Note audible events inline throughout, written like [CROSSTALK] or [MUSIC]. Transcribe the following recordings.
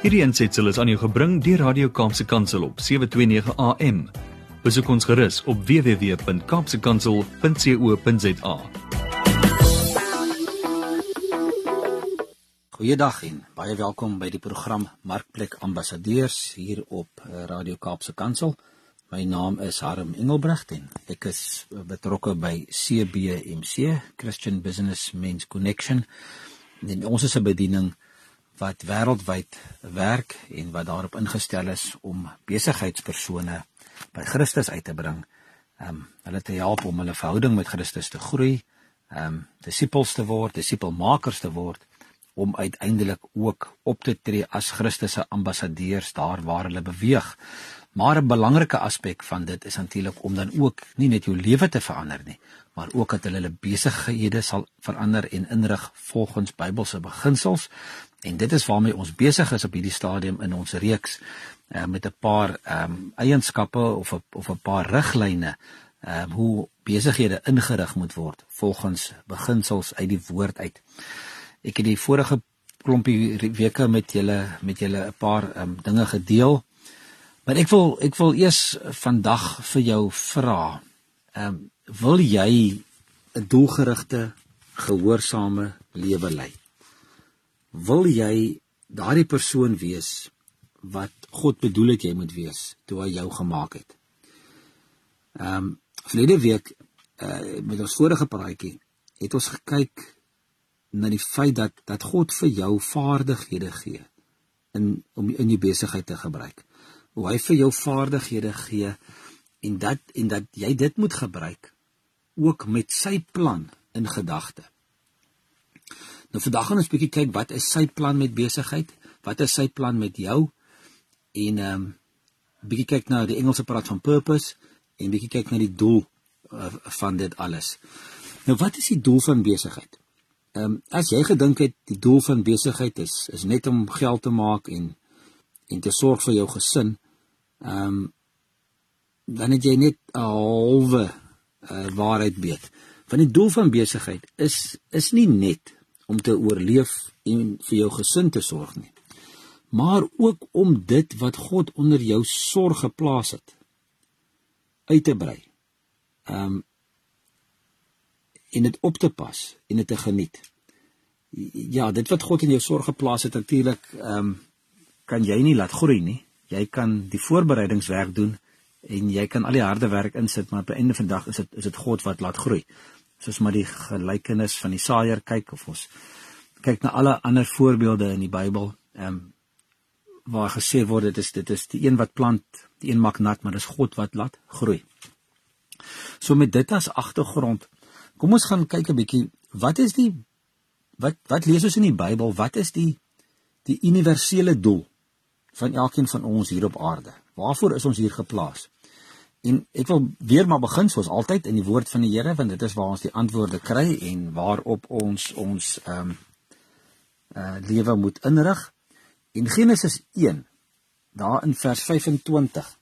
Hierdie aansetsel is aan jou gebring deur Radio Kaapse Kansel op 729 AM. Besoek ons gerus op www.kapsekansel.co.za. Goeiedag en baie welkom by die program Markplek Ambassadeurs hier op eh, Radio Kaapse Kansel. My naam is Harm Engelbrecht en ek is betrokke by CBMC, Christian Business Men's Connection. En ons is 'n bediening wat wêreldwyd werk en wat daarop ingestel is om besigheidspersone by Christus uit te bring. Ehm um, hulle te help om hulle verhouding met Christus te groei, ehm um, disippels te word, disipelmakers te word om uiteindelik ook op te tree as Christus se ambassadeurs daar waar hulle beweeg. Maar 'n belangrike aspek van dit is natuurlik om dan ook nie net jou lewe te verander nie, maar ook dat hulle hulle besighede sal verander en inrig volgens Bybelse beginsels En dit is waarmee ons besig is op hierdie stadium in ons reeks uh, met 'n paar ehm um, eienskappe of a, of 'n paar riglyne ehm um, hoe besighede ingerig moet word volgens beginsels uit die woord uit. Ek het die vorige klompie weke met julle met julle 'n paar ehm um, dinge gedeel. Maar ek wil ek wil eers vandag vir jou vra. Ehm um, wil jy 'n doelgerigte gehoorsame lewe lei? Wil jy daardie persoon wees wat God bedoel het jy moet wees toe hy jou gemaak het. Ehm um, verlede week uh, met ons vorige praatjie het ons gekyk na die feit dat dat God vir jou vaardighede gee in om in jou besigheid te gebruik. Hoe hy vir jou vaardighede gee en dat en dat jy dit moet gebruik ook met sy plan in gedagte. Nou vandag gaan ons 'n bietjie kyk wat is sy plan met besigheid? Wat is sy plan met jou? En ehm um, bietjie kyk na die Engelse praat van purpose en bietjie kyk na die doel uh, van dit alles. Nou wat is die doel van besigheid? Ehm um, as jy gedink het die doel van besigheid is is net om geld te maak en en te sorg vir jou gesin, ehm um, dan het jy net 'n halwe uh, waarheid weet. Want die doel van besigheid is is nie net om te oorleef en vir jou gesin te sorg nie. Maar ook om dit wat God onder jou sorg geplaas het uit te brei. Um en dit op te pas en dit te geniet. Ja, dit wat God in jou sorg geplaas het natuurlik um kan jy nie laat groei nie. Jy kan die voorbereidingswerk doen en jy kan al die harde werk insit, maar op die einde van die dag is dit is dit God wat laat groei soos maar die gelykenis van die saaier kyk of ons kyk na alle ander voorbeelde in die Bybel, ehm um, waar gesê word dit is dit is die een wat plant, die een maak nat, maar dis God wat laat groei. So met dit as agtergrond, kom ons gaan kyk 'n bietjie wat is die wat wat lees ons in die Bybel? Wat is die die universele doel van elkeen van ons hier op aarde? Waarvoor is ons hier geplaas? En ek wil weer maar begin soos altyd in die woord van die Here want dit is waar ons die antwoorde kry en waarop ons ons ehm um, uh lewe moet inrig. In Genesis 1 daar in vers 25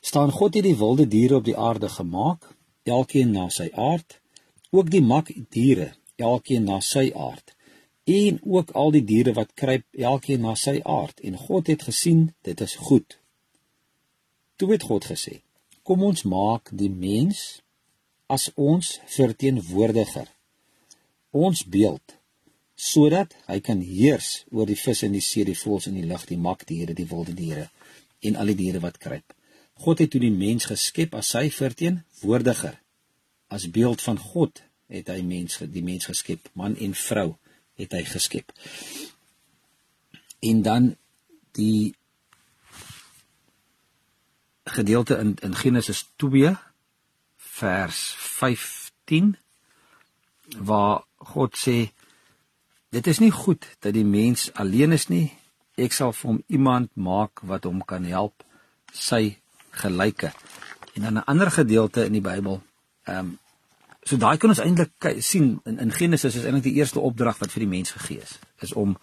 staan God het die wilde diere op die aarde gemaak, elkeen na sy aard, ook die makdiere, elkeen na sy aard, en ook al die diere wat kruip, elkeen na sy aard, en God het gesien dit is goed. Toe het God gesê: Kom ons maak die mens as ons verteenwoordiger. Ons beeld sodat hy kan heers oor die vis in die see, die voëls in die lug, die makdiere, die wilde diere en al die diere wat kruip. God het toe die mens geskep as sy verteenwoordiger. As beeld van God het hy mens die mens geskep, man en vrou het hy geskep. En dan die gedeelte in in Genesis 2 vers 15 waar God sê dit is nie goed dat die mens alleen is nie. Ek sal vir hom iemand maak wat hom kan help sy gelyke. En dan 'n ander gedeelte in die Bybel ehm um, so daai kan ons eintlik sien in in Genesis is eintlik die eerste opdrag wat vir die mens gegee is. Is om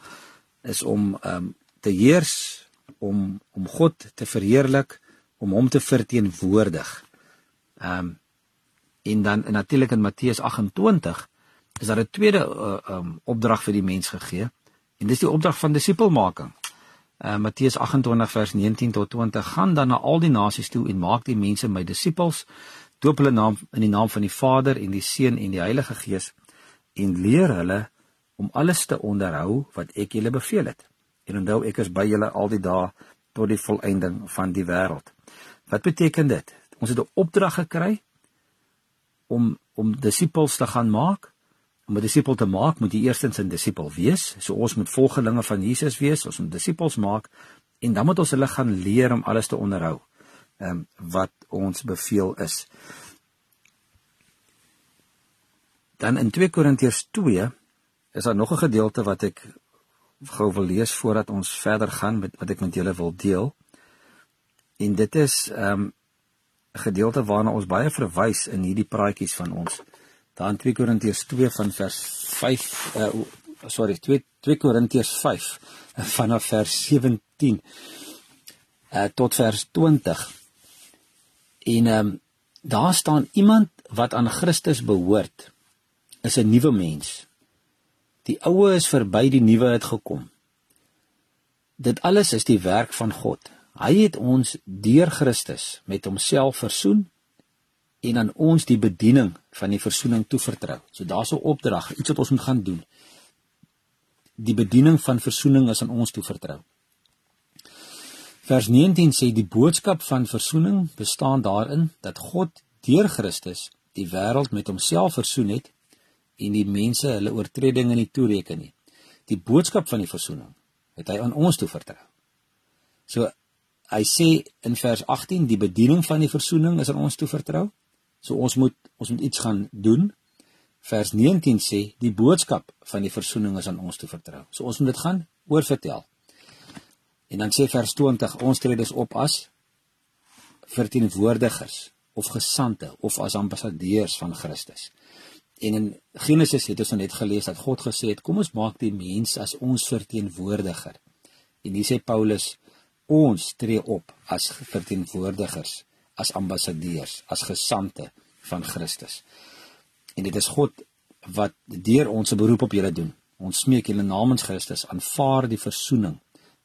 is om ehm um, te heers om om God te verheerlik om hom te verteenwoordig. Ehm um, en dan natuurlik in Matteus 28 is daar 'n tweede uh, um opdrag vir die mens gegee En dis die opdrag van disipelmaking. Uh Matteus 28 vers 19 tot 20 gaan dan na al die nasies toe en maak die mense my disippels doop hulle naam in die naam van die Vader en die Seun en die Heilige Gees en leer hulle om alles te onderhou wat ek julle beveel het. En onthou ek is by julle al die dae tot die volëinding van die wêreld. Wat beteken dit? Ons het 'n opdrag gekry om om disippels te gaan maak. Om 'n disipel te maak, moet jy eerstens 'n disipel wees. So ons moet volgelinge van Jesus wees, ons moet disippels maak en dan moet ons hulle gaan leer om alles te onderhou. Ehm um, wat ons beveel is. Dan in 2 Korintiërs 2 is daar nog 'n gedeelte wat ek gou wil lees voordat ons verder gaan met wat ek met julle wil deel. En dit is ehm um, 'n gedeelte waarna ons baie verwys in hierdie praatjies van ons. Daar in 2 Korintiërs 2 van vers 5 uh sorry 2 2 Korintiërs 5 [LAUGHS] vanaf vers 17 uh tot vers 20. En ehm um, daar staan iemand wat aan Christus behoort is 'n nuwe mens. Die ou is verby, die nuwe het gekom. Dit alles is die werk van God. Hy het ons deur Christus met homself versoen en aan ons die bediening van die versoening toevertrou. So daar's 'n opdrag, iets wat ons moet gaan doen. Die bediening van versoening is aan ons toevertrou. Vers 19 sê die boodskap van versoening bestaan daarin dat God deur Christus die wêreld met homself versoen het en die mense hulle oortredinge nie toereken nie. Die boodskap van die versoening het hy aan ons toevertrou. So hy sê in vers 18 die bediening van die versoening is aan ons toevertrou. So ons moet ons moet iets gaan doen. Vers 19 sê die boodskap van die versoening is aan ons toevertrou. So ons moet dit gaan oorvertel. En dan sê vers 20 ons tree dus op as verteenwoordigers of gesante of as ambassadeurs van Christus. En in Genesis het ons net gelees dat God gesê het kom ons maak die mens as ons verteenwoordiger. En hier sê Paulus ons tree op as verteenwoordigers, as ambassadeurs, as gesante van Christus. En dit is God wat deur ons 'n beroep op julle doen. Ons smeek julle namens Christus aanvaar die verzoening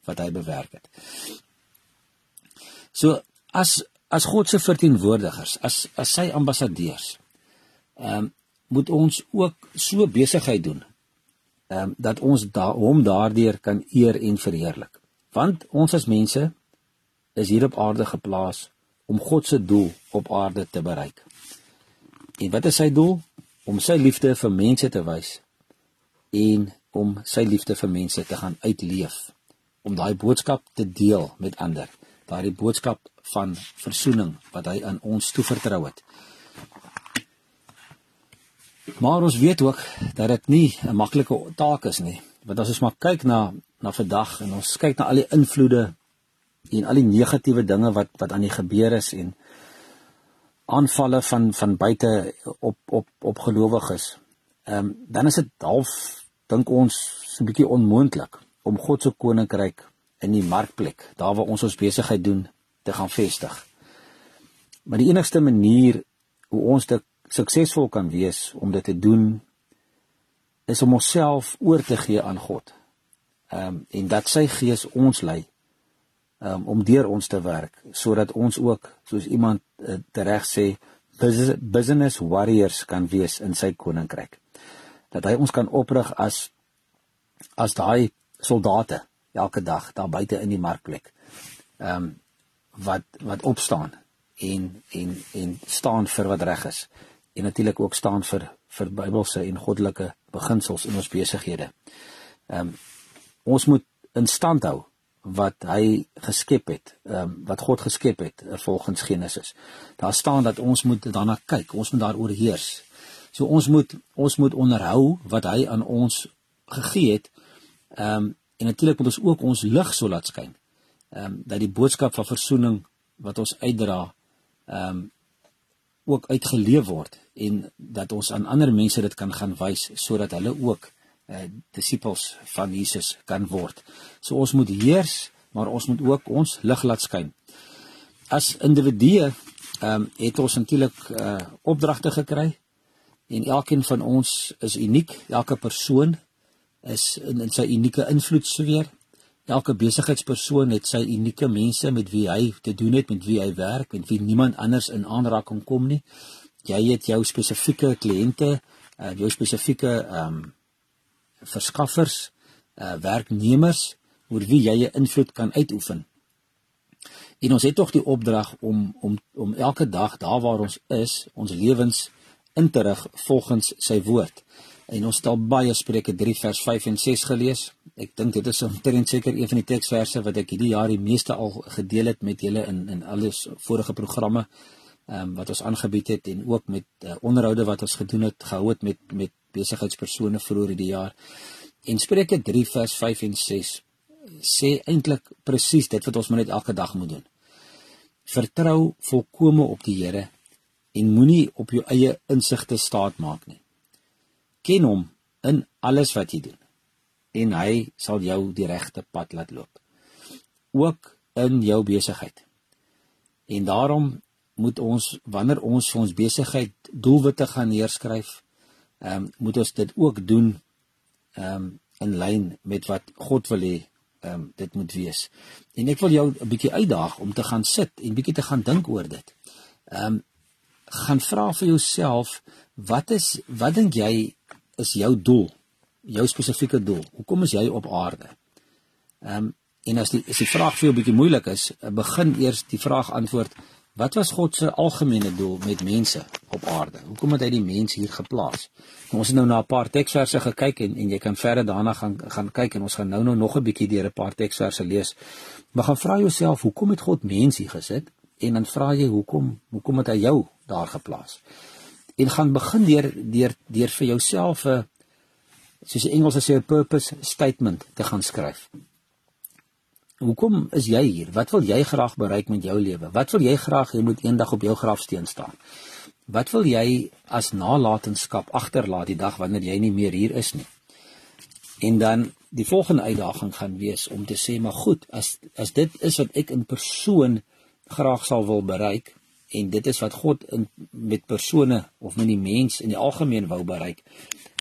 wat hy bewerk het. So as as God se verteenwoordigers, as as sy ambassadeurs, ehm um, moet ons ook so besigheid doen ehm um, dat ons da hom daardeur kan eer en verheerlik. Want ons as mense is hier op aarde geplaas om God se doel op aarde te bereik. En wat is sy doel? Om sy liefde vir mense te wys en om sy liefde vir mense te gaan uitleef, om daai boodskap te deel met ander, daai boodskap van verzoening wat hy aan ons toevertrou het. Maar ons weet ook dat dit nie 'n maklike taak is nie. Want as ons maar kyk na na vandag en ons kyk na al die invloede en al die negatiewe dinge wat wat aan die gebeur is en aanvalle van van buite op op op gelowiges. Ehm um, dan is dit half dink ons so 'n bietjie onmoontlik om God se koninkryk in die markplek, daar waar ons ons besigheid doen, te gaan vestig. Maar die enigste manier hoe ons dit suksesvol kan wees om dit te doen is om onsself oor te gee aan God. Ehm um, en dat sy gees ons lei um, om deur ons te werk sodat ons ook soos iemand uh, tereg sê business warriors kan wees in sy koninkryk. Dat hy ons kan oprig as as daai soldate elke dag daar buite in die markplek ehm um, wat wat opstaan en en en staan vir wat reg is en natuurlik ook staan vir vir Bybelse en goddelike beginsels in ons besighede. Ehm um, ons moet in stand hou wat hy geskep het, ehm um, wat God geskep het eh, volgens Genesis. Daar staan dat ons moet daarna kyk, ons moet daaroor heers. So ons moet ons moet onderhou wat hy aan ons gegee het. Ehm um, en natuurlik moet ons ook ons lig so laat skyn. Ehm um, dat die boodskap van verzoening wat ons uitdra ehm um, ook uitgeleef word en dat ons aan ander mense dit kan gaan wys sodat hulle ook uh, disippels van Jesus kan word. So ons moet heers, maar ons moet ook ons lig laat skyn. As individue ehm um, het ons natuurlik uh, opdragte gekry en elkeen van ons is uniek, elke persoon is in, in sy unieke invloedsfeer. Elke besigheidspersoon het sy unieke mense met wie hy te doen het, met wie hy werk, met wie niemand anders in aanraking kom nie. Jy het jou spesifieke kliënte, uh, jou spesifieke ehm um, verskaffers, uh, werknemers oor wie jy 'n invloed kan uitoefen. En ons het tog die opdrag om om om elke dag daar waar ons is, ons lewens in te rig volgens sy woord. En ons het al baie Spreuke 3 vers 5 en 6 gelees. Ek dink dit is omtrent seker een van die teksverse wat ek hierdie jaar die meeste al gedeel het met julle in in alles vorige programme ehm um, wat ons aangebied het en ook met uh, onderhoude wat ons gedoen het gehou het met met besigheidspersone vroeër hierdie jaar. En Spreuke 3 vers 5 en 6 sê eintlik presies dit wat ons maar net elke dag moet doen. Vertrou volkome op die Here en moenie op jou eie insigte staat maak nie. Ken hom in alles wat jy doen en hy sal jou die regte pad laat loop. Ook in jou besigheid. En daarom moet ons wanneer ons vir ons besigheid doelwitte gaan neerskryf, ehm um, moet ons dit ook doen ehm um, in lyn met wat God wil hê ehm um, dit moet wees. En ek wil jou 'n bietjie uitdaag om te gaan sit en bietjie te gaan dink oor dit. Ehm um, gaan vra vir jouself wat is wat dink jy is jou doel? Jou spesifieke doel. Hoekom is jy op aarde? Ehm um, en as die as die vraag vir jou bietjie moeilik is, begin eers die vraag antwoord Wat was God se algemene doel met mense op aarde? Hoekom het hy die mens hier geplaas? Nou, ons het nou na 'n paar teksverse gekyk en en jy kan verder daarna gaan gaan kyk en ons gaan nou nou nog 'n bietjie deur 'n paar teksverse lees. Maar gaan vra jouself, hoekom het God mens hier gesit? En dan vra jy hoekom hoekom het hy jou daar geplaas? En gaan begin deur deur deur vir jouself 'n soos die Engelse sê 'n purpose statement te gaan skryf. Hoekom is jy hier? Wat wil jy graag bereik met jou lewe? Wat wil jy graag hê moet eendag op jou grafsteen staan? Wat wil jy as nalatenskap agterlaat die dag wanneer jy nie meer hier is nie? En dan die volgende uitdaging gaan wees om te sê maar goed, as as dit is wat ek in persoon graag sal wil bereik en dit is wat God in met persone of met die mens in die algemeen wou bereik.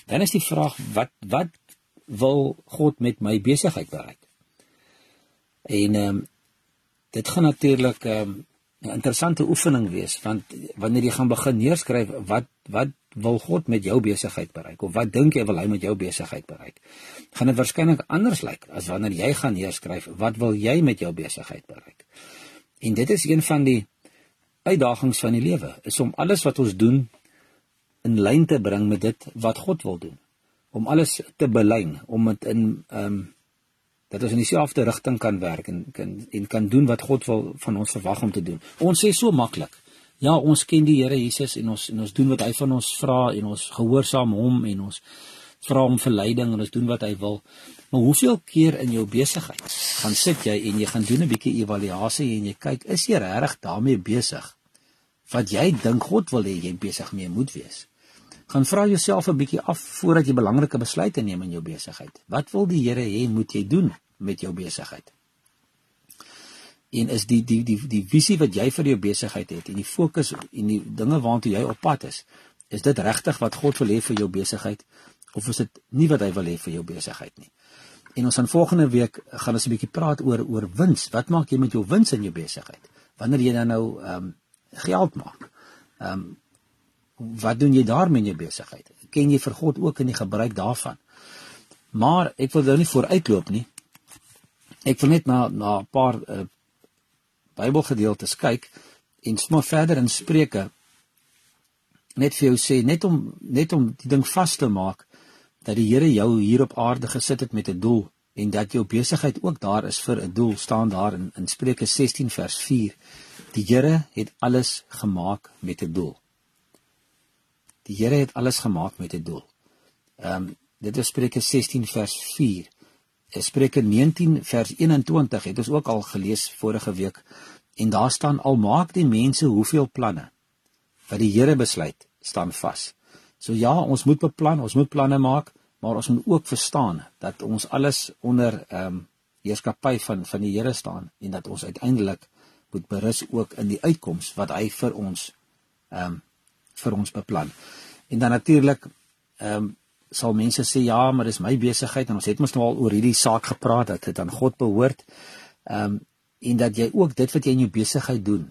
Dan is die vraag wat wat wil God met my besigheid bereik? En ehm um, dit gaan natuurlik ehm um, 'n interessante oefening wees want wanneer jy gaan begin neerskryf wat wat wil God met jou besigheid bereik? Of wat dink jy wil hy met jou besigheid bereik? Gaan dit waarskynlik anders lyk as wanneer jy gaan neerskryf wat wil jy met jou besigheid bereik? En dit is een van die uitdagings van die lewe is om alles wat ons doen in lyn te bring met dit wat God wil doen om alles te belyn om dit in ehm um, dat ons in dieselfde rigting kan werk en kan en kan doen wat God wil van ons verwag om te doen. Ons sê so maklik. Ja, ons ken die Here Jesus en ons en ons doen wat hy van ons vra en ons gehoorsaam hom en ons vra hom vir leiding en ons doen wat hy wil. Maar hoeveel keer in jou besigheid gaan sit jy en jy gaan doen 'n bietjie evaluasie en jy kyk is jy regtig daarmee besig? Wat jy dink God wil hê jy besig mee moet wees. Gaan vra jouself 'n bietjie af voordat jy belangrike besluite neem in jou besigheid. Wat wil die Here hê moet jy doen met jou besigheid? En is die die die die visie wat jy vir jou besigheid het en die fokus en die dinge waartoe jy op pad is, is dit regtig wat God wil hê vir jou besigheid of is dit nie wat hy wil hê vir jou besigheid nie? En ons gaan volgende week gaan ons 'n bietjie praat oor oor wins. Wat maak jy met jou wins in jou besigheid? Wanneer jy dan nou ehm um, geld maak. Ehm um, wat doen jy daarmee in jou besigheid? Ken jy vir God ook in die gebruik daarvan? Maar ek wil nou nie vooruitloop nie. Ek wil net na na 'n paar uh, Bybelgedeeltes kyk en sommer verder in Spreuke net vir jou sê net om net om die ding vas te maak dat die Here jou hier op aarde gesit het met 'n doel en dat jou besigheid ook daar is vir 'n doel staan daar in in Spreuke 16 vers 4 Die Here het alles gemaak met 'n doel. Die Here het alles gemaak met 'n doel. Ehm um, dit is Spreuke 16 vers 4. En Spreuke 19 vers 21 het ons ook al gelees vorige week en daar staan al maak die mense hoeveel planne wat die Here besluit staan vas. So ja, ons moet beplan, ons moet planne maak, maar ons moet ook verstaan dat ons alles onder ehm um, heerskappy van van die Here staan en dat ons uiteindelik moet berus ook in die uitkoms wat hy vir ons ehm um, vir ons beplan. En dan natuurlik ehm um, sal mense sê ja, maar dis my besigheid en ons het mos nou al oor hierdie saak gepraat dat dit aan God behoort. Ehm um, en dat jy ook dit wat jy in jou besigheid doen,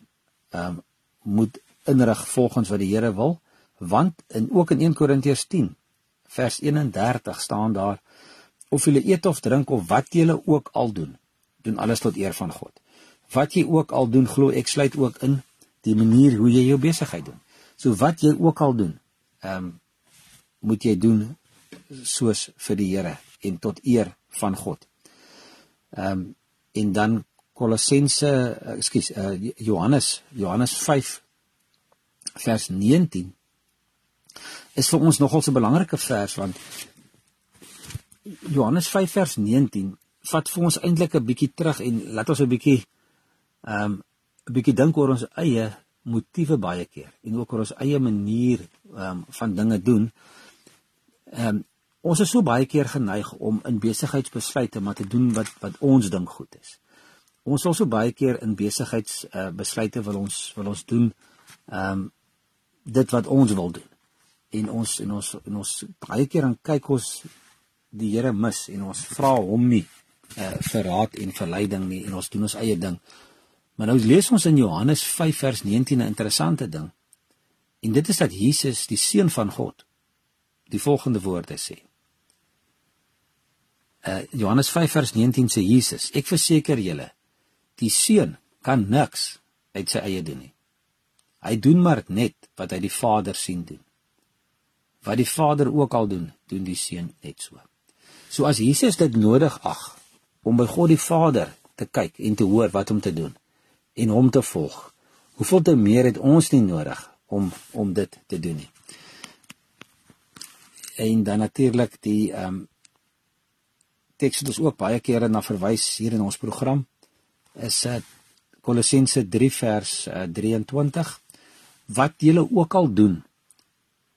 ehm um, moet inrig volgens wat die Here wil, want in ook in 1 Korintiërs 10 vers 31 staan daar of jy eet of drink of wat jy ook al doen, doen alles tot eer van God. Wat jy ook al doen, glo ek sluit ook in die manier hoe jy jou besigheid doen. So wat jy ook al doen, ehm um, moet jy doen soos vir die Here en tot eer van God. Ehm um, en dan Kolossense, uh, ekskuus, uh, Johannes, Johannes 5 vers 19 is vir ons nogal 'n belangrike vers want Johannes 5 vers 19 vat vir ons eintlik 'n bietjie terug en laat ons 'n bietjie ehm um, 'n bietjie dink oor ons eie motiewe baie keer en ook oor ons eie manier um, van dinge doen. Ehm um, ons is so baie keer geneig om in besigheidsbesluite maar te doen wat wat ons dink goed is. Ons wil so baie keer in besigheidsbesluite uh, wil ons wil ons doen ehm um, dit wat ons wil doen. En ons en ons en ons baie keer dan kyk ons die Here mis en ons vra hom nie uh, vir raad en verleiding nie en ons doen ons eie ding. Maar nou lees ons in Johannes 5 vers 19 'n interessante ding. En dit is dat Jesus, die seun van God, die volgende woorde sê. Uh Johannes 5 vers 19 sê Jesus: Ek verseker julle, die seun kan niks uit sy eie doen nie. Hy doen maar net wat hy die Vader sien doen. Wat die Vader ook al doen, doen die seun net so. So as Jesus dit nodig ag om by God die Vader te kyk en te hoor wat om te doen, en hom te volg. Hoeveel te meer het ons nie nodig om om dit te doen nie. En dan natuurlik die ehm um, teks wat ons ook baie kere na verwys hier in ons program is uh, Kolossense 3 vers uh, 23 wat julle ook al doen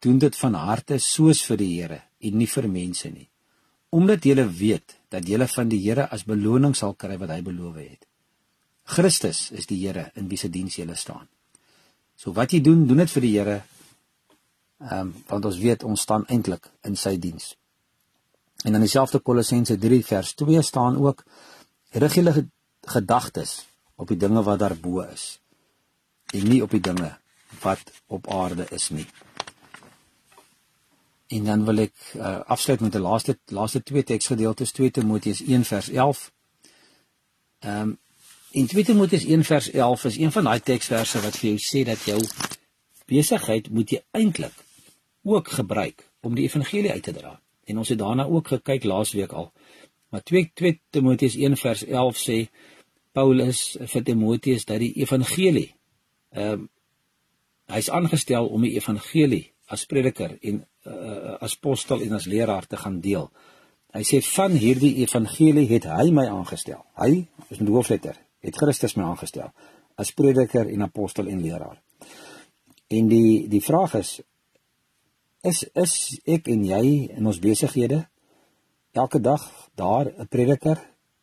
doen dit van harte soos vir die Here en nie vir mense nie omdat julle weet dat julle van die Here as beloning sal kry wat hy beloof het Christus is die Here in wie se diens jy staan. So wat jy doen, doen dit vir die Here. Ehm um, want ons weet ons staan eintlik in sy diens. En dan dieselfde Kolossense 3 vers 2 staan ook rig julle gedagtes op die dinge wat daarbo is en nie op die dinge wat op aarde is nie. En dan wil ek uh, afsluit met 'n laaste laaste twee teksgedeeltes 2 Timoteus 1 vers 11. Ehm um, En 2 Timoteus 1 vers 11 is een van daai teksverse wat vir jou sê dat jou besigheid moet jy eintlik ook gebruik om die evangelie uit te dra. En ons het daarna ook gekyk laasweek al. Maar 2 2 Timoteus 1 vers 11 sê Paulus vir Timoteus dat die evangelie ehm um, hy's aangestel om die evangelie as prediker en uh, as apostel en as leraar te gaan deel. Hy sê van hierdie evangelie het hy my aangestel. Hy is 'n hoofletter het Christus my aangestel as prediker en apostel en leraar. En die die vraag is is is ek en jy in ons besighede elke dag daar 'n prediker,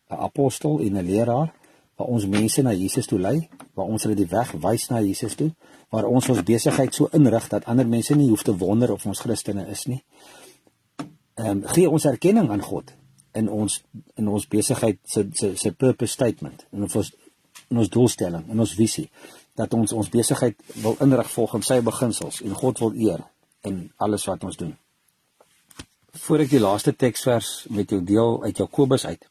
'n apostel en 'n leraar waar ons mense na Jesus toe lei, waar ons hulle die weg wys na Jesus toe, waar ons ons besigheid so inrig dat ander mense nie hoef te wonder of ons Christene is nie. Ehm um, gee ons erkenning aan God in ons in ons besigheid se se se purpose statement en ons in ons doelstelling en ons visie dat ons ons besigheid wil inrig volgens sy beginsels en God wil eer in alles wat ons doen. Voordat ek die laaste teksvers met jou deel uit Jakobus uit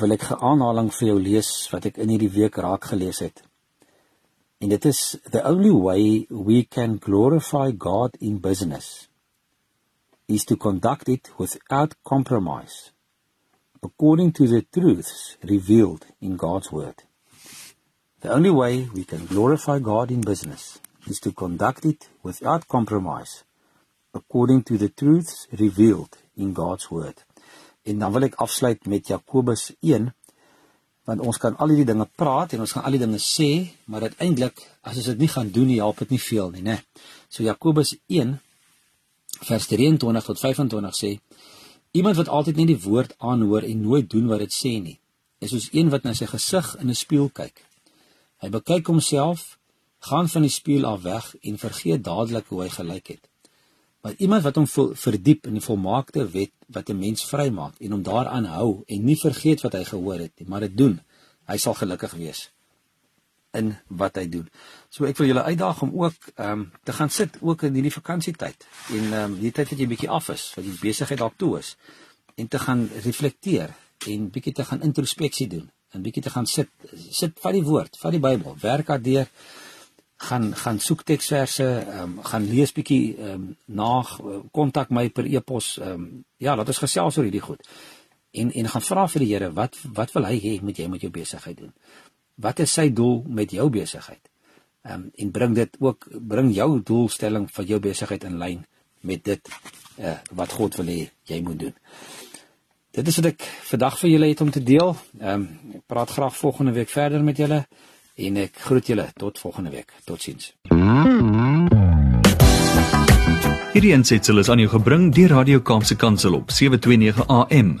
wil ek 'n aanhaling vir jou lees wat ek in hierdie week raak gelees het. En dit is the only way we can glorify God in business is to conduct it without compromise, according to the truths revealed in God's Word. The only way we can glorify God in business is to conduct it without compromise, according to the truths revealed in God's Word. En dan wil ek afsluit met Jakobus 1 want ons kan al hierdie dinge praat en ons gaan al die dinge sê, maar uiteindelik as ons dit nie gaan doen nie, help dit nie veel nie, né? So Jakobus vers 23 tot 25 sê iemand wat altyd net die woord aanhoor en nooit doen wat dit sê nie is soos een wat na sy gesig in 'n spieël kyk. Hy bekyk homself gaan van die spieël af weg en vergeet dadelik hoe hy gelyk het. Maar iemand wat hom verdiep in die volmaakte wet wat 'n mens vrymaak en hom daaraan hou en nie vergeet wat hy gehoor het nie, maar dit doen, hy sal gelukkig wees in wat hy doen. So ek wil julle uitdaag om ook ehm um, te gaan sit ook in hierdie vakansietyd en ehm um, die tyd wat jy bietjie af is, wat jy besigheid dalk toe is en te gaan reflekteer en bietjie te gaan introspeksie doen en bietjie te gaan sit sit van die woord, van die Bybel, werk daardeur gaan gaan soek teksverse, ehm um, gaan lees bietjie ehm um, na kontak my per e-pos ehm um, ja, laat ons gesels oor hierdie goed. En en gaan vra vir die Here wat wat wil hy hê moet jy met jou besigheid doen? Wat is sy doel met jou besigheid? Ehm um, en bring dit ook bring jou doelstelling van jou besigheid in lyn met dit uh, wat God wil hê jy moet doen. Dit is wat ek vandag vir julle het om te deel. Ehm um, ek praat graag volgende week verder met julle en ek groet julle tot volgende week. Totsiens. Hierdie ensitsel is aan jou gebring deur Radio Kaapse Kansel op 729 AM.